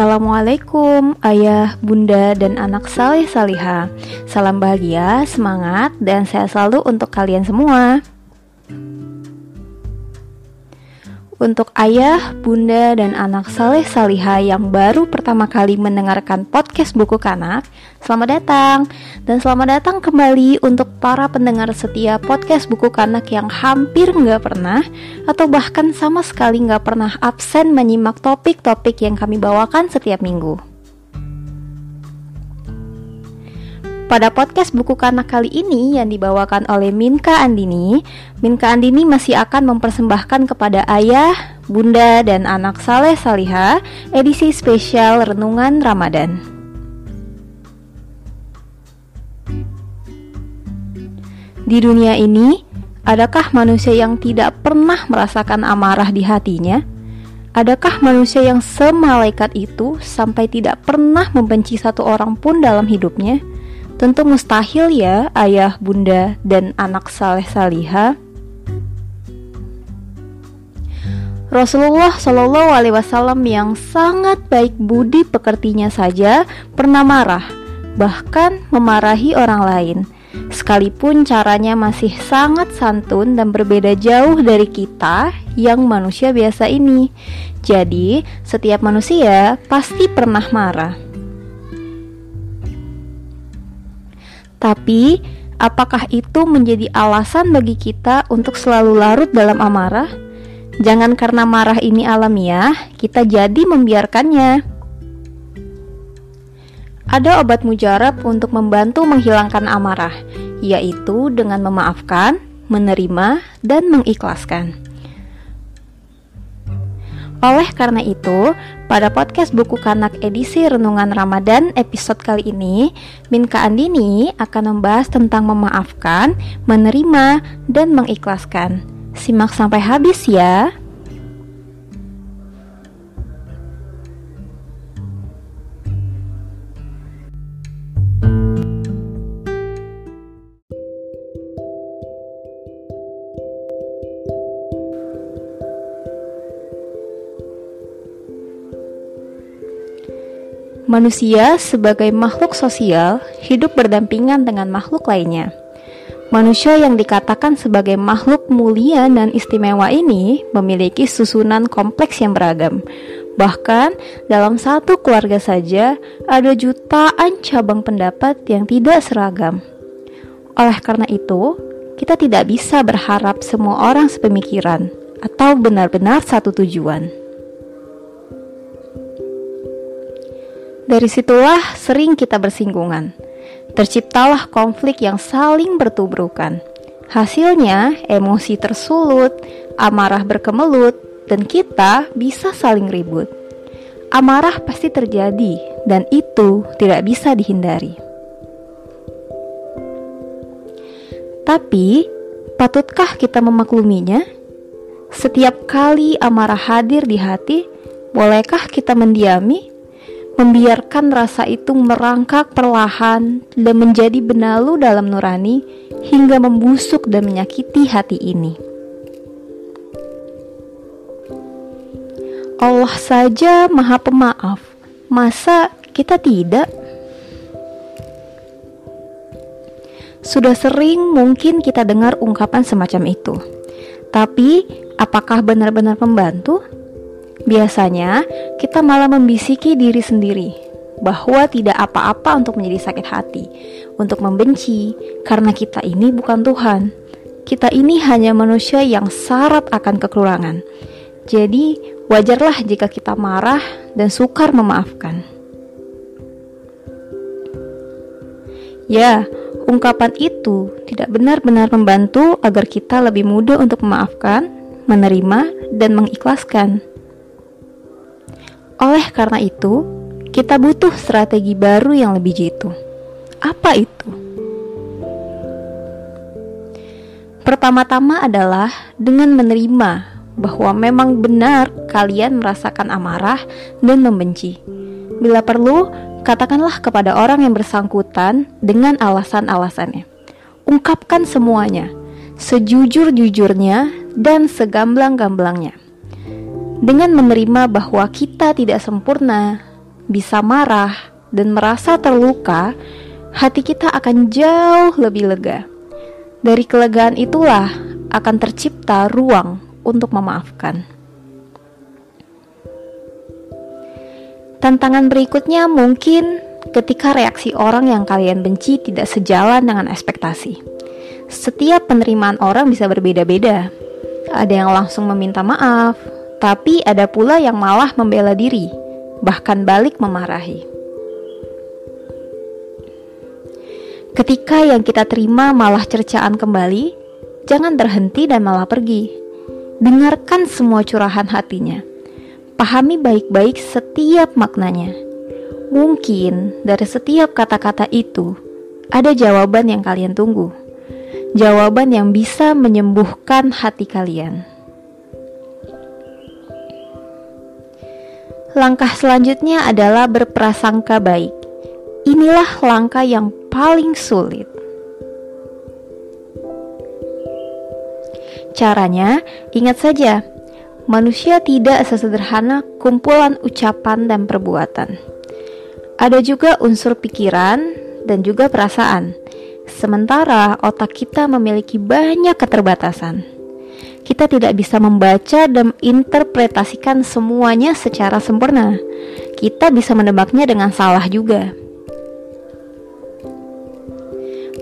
Assalamualaikum ayah, bunda, dan anak saleh saliha Salam bahagia, semangat, dan sehat selalu untuk kalian semua Untuk ayah, bunda, dan anak saleh saliha yang baru pertama kali mendengarkan podcast buku kanak, selamat datang dan selamat datang kembali untuk para pendengar setia podcast buku kanak yang hampir nggak pernah atau bahkan sama sekali nggak pernah absen menyimak topik-topik yang kami bawakan setiap minggu. Pada podcast buku kanak kali ini yang dibawakan oleh Minka Andini, Minka Andini masih akan mempersembahkan kepada ayah, bunda, dan anak saleh saliha edisi spesial Renungan Ramadan. Di dunia ini, adakah manusia yang tidak pernah merasakan amarah di hatinya? Adakah manusia yang semalaikat itu sampai tidak pernah membenci satu orang pun dalam hidupnya? Tentu mustahil ya ayah, bunda, dan anak saleh saliha. Rasulullah Shallallahu Alaihi Wasallam yang sangat baik budi pekertinya saja pernah marah, bahkan memarahi orang lain, sekalipun caranya masih sangat santun dan berbeda jauh dari kita yang manusia biasa ini. Jadi, setiap manusia pasti pernah marah. Tapi, apakah itu menjadi alasan bagi kita untuk selalu larut dalam amarah? Jangan karena marah ini alamiah, kita jadi membiarkannya. Ada obat mujarab untuk membantu menghilangkan amarah, yaitu dengan memaafkan, menerima, dan mengikhlaskan. Oleh karena itu, pada podcast buku kanak edisi Renungan Ramadan episode kali ini, Minka Andini akan membahas tentang memaafkan, menerima, dan mengikhlaskan. Simak sampai habis ya. Manusia sebagai makhluk sosial hidup berdampingan dengan makhluk lainnya. Manusia yang dikatakan sebagai makhluk mulia dan istimewa ini memiliki susunan kompleks yang beragam. Bahkan dalam satu keluarga saja ada jutaan cabang pendapat yang tidak seragam. Oleh karena itu, kita tidak bisa berharap semua orang sepemikiran atau benar-benar satu tujuan. Dari situlah sering kita bersinggungan. Terciptalah konflik yang saling bertubrukan. Hasilnya, emosi tersulut, amarah berkemelut, dan kita bisa saling ribut. Amarah pasti terjadi, dan itu tidak bisa dihindari. Tapi, patutkah kita memakluminya? Setiap kali amarah hadir di hati, bolehkah kita mendiami? Membiarkan rasa itu merangkak perlahan dan menjadi benalu dalam nurani hingga membusuk dan menyakiti hati ini. Allah saja Maha Pemaaf, masa kita tidak? Sudah sering mungkin kita dengar ungkapan semacam itu, tapi apakah benar-benar membantu? Biasanya, kita malah membisiki diri sendiri bahwa tidak apa-apa untuk menjadi sakit hati, untuk membenci, karena kita ini bukan Tuhan. Kita ini hanya manusia yang syarat akan kekurangan. Jadi, wajarlah jika kita marah dan sukar memaafkan. Ya, ungkapan itu tidak benar-benar membantu agar kita lebih mudah untuk memaafkan, menerima, dan mengikhlaskan. Oleh karena itu, kita butuh strategi baru yang lebih jitu. Apa itu? Pertama-tama adalah dengan menerima bahwa memang benar kalian merasakan amarah dan membenci. Bila perlu, katakanlah kepada orang yang bersangkutan dengan alasan-alasannya. Ungkapkan semuanya, sejujur-jujurnya dan segamblang-gamblangnya dengan menerima bahwa kita tidak sempurna, bisa marah, dan merasa terluka, hati kita akan jauh lebih lega. Dari kelegaan itulah akan tercipta ruang untuk memaafkan. Tantangan berikutnya mungkin ketika reaksi orang yang kalian benci tidak sejalan dengan ekspektasi. Setiap penerimaan orang bisa berbeda-beda. Ada yang langsung meminta maaf, tapi ada pula yang malah membela diri, bahkan balik memarahi. Ketika yang kita terima malah cercaan kembali, jangan berhenti dan malah pergi. Dengarkan semua curahan hatinya. Pahami baik-baik setiap maknanya. Mungkin dari setiap kata-kata itu ada jawaban yang kalian tunggu. Jawaban yang bisa menyembuhkan hati kalian. Langkah selanjutnya adalah berprasangka baik. Inilah langkah yang paling sulit. Caranya, ingat saja, manusia tidak sesederhana kumpulan ucapan dan perbuatan. Ada juga unsur pikiran dan juga perasaan. Sementara otak kita memiliki banyak keterbatasan. Kita tidak bisa membaca dan interpretasikan semuanya secara sempurna. Kita bisa menebaknya dengan salah juga.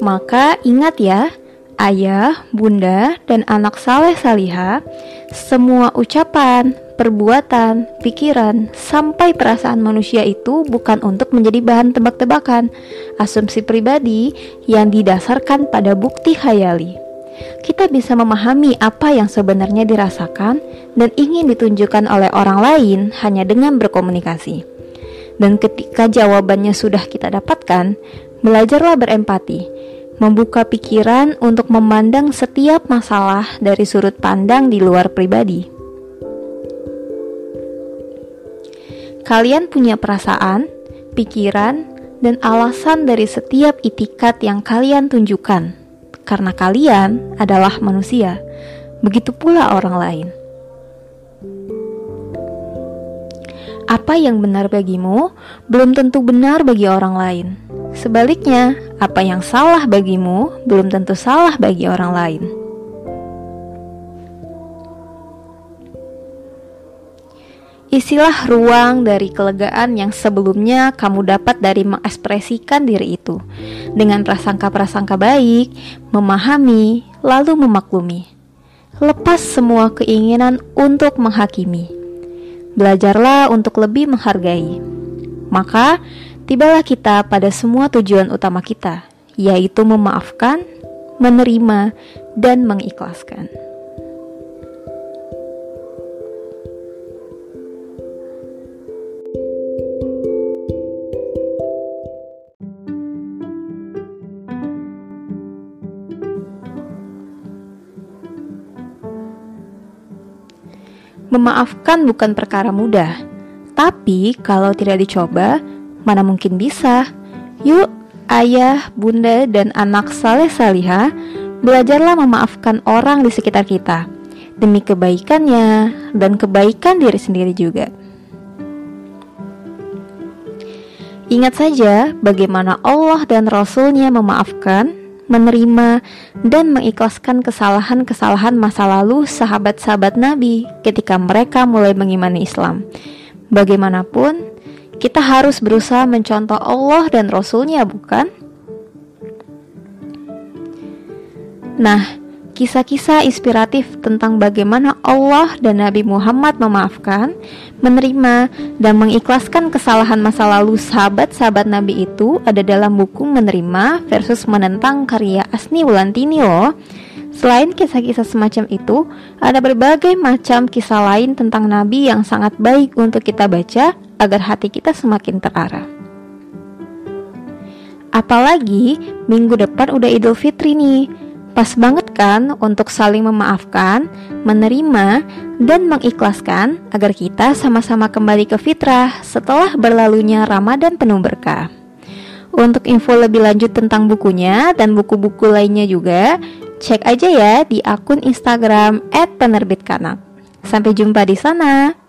Maka ingat ya, ayah, bunda, dan anak saleh saliha, semua ucapan, perbuatan, pikiran, sampai perasaan manusia itu bukan untuk menjadi bahan tebak-tebakan, asumsi pribadi yang didasarkan pada bukti khayali. Kita bisa memahami apa yang sebenarnya dirasakan dan ingin ditunjukkan oleh orang lain hanya dengan berkomunikasi. Dan ketika jawabannya sudah kita dapatkan, belajarlah berempati membuka pikiran untuk memandang setiap masalah dari sudut pandang di luar pribadi. Kalian punya perasaan, pikiran, dan alasan dari setiap itikat yang kalian tunjukkan, karena kalian adalah manusia. Begitu pula orang lain. Apa yang benar bagimu belum tentu benar bagi orang lain. Sebaliknya, apa yang salah bagimu belum tentu salah bagi orang lain. Isilah ruang dari kelegaan yang sebelumnya kamu dapat dari mengekspresikan diri itu dengan prasangka-prasangka baik, memahami, lalu memaklumi. Lepas semua keinginan untuk menghakimi. Belajarlah untuk lebih menghargai. Maka, tibalah kita pada semua tujuan utama kita, yaitu memaafkan, menerima, dan mengikhlaskan. Memaafkan bukan perkara mudah, tapi kalau tidak dicoba, Mana mungkin bisa? Yuk, ayah, bunda, dan anak saleh salihah, belajarlah memaafkan orang di sekitar kita demi kebaikannya dan kebaikan diri sendiri juga. Ingat saja bagaimana Allah dan Rasul-Nya memaafkan, menerima, dan mengikhlaskan kesalahan-kesalahan masa lalu sahabat-sahabat Nabi ketika mereka mulai mengimani Islam. Bagaimanapun, kita harus berusaha mencontoh Allah dan Rasulnya bukan? Nah, kisah-kisah inspiratif tentang bagaimana Allah dan Nabi Muhammad memaafkan, menerima, dan mengikhlaskan kesalahan masa lalu sahabat-sahabat Nabi itu ada dalam buku Menerima versus Menentang karya Asni Wulantini loh. Selain kisah-kisah semacam itu, ada berbagai macam kisah lain tentang Nabi yang sangat baik untuk kita baca agar hati kita semakin terarah. Apalagi minggu depan udah Idul Fitri nih. Pas banget kan untuk saling memaafkan, menerima, dan mengikhlaskan agar kita sama-sama kembali ke fitrah setelah berlalunya Ramadan penuh berkah. Untuk info lebih lanjut tentang bukunya dan buku-buku lainnya juga, cek aja ya di akun Instagram @penerbitkanak. Sampai jumpa di sana.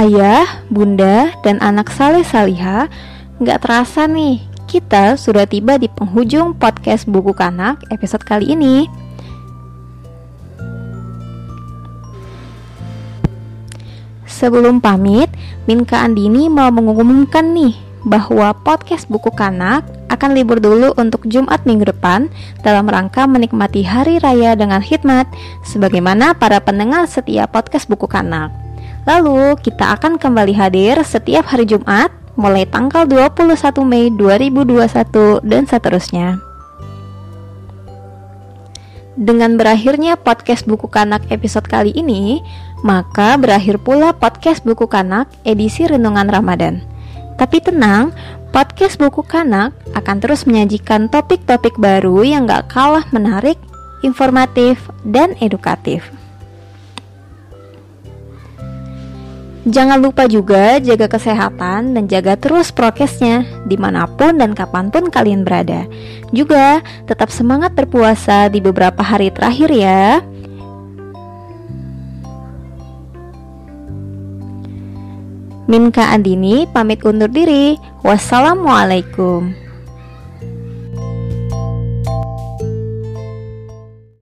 Ayah, bunda, dan anak saleh saliha, nggak terasa nih, kita sudah tiba di penghujung podcast Buku Kanak episode kali ini. Sebelum pamit, Minka Andini mau mengumumkan nih bahwa podcast Buku Kanak akan libur dulu untuk Jumat minggu depan dalam rangka menikmati hari raya dengan hikmat sebagaimana para pendengar setiap podcast Buku Kanak. Lalu, kita akan kembali hadir setiap hari Jumat mulai tanggal 21 Mei 2021 dan seterusnya. Dengan berakhirnya podcast Buku Kanak episode kali ini, maka berakhir pula podcast Buku Kanak edisi Renungan Ramadan. Tapi tenang, podcast Buku Kanak akan terus menyajikan topik-topik baru yang gak kalah menarik, informatif, dan edukatif. Jangan lupa juga jaga kesehatan dan jaga terus prokesnya di mana pun dan kapan pun kalian berada. Juga tetap semangat berpuasa di beberapa hari terakhir ya. Minka Andini pamit undur diri. Wassalamualaikum.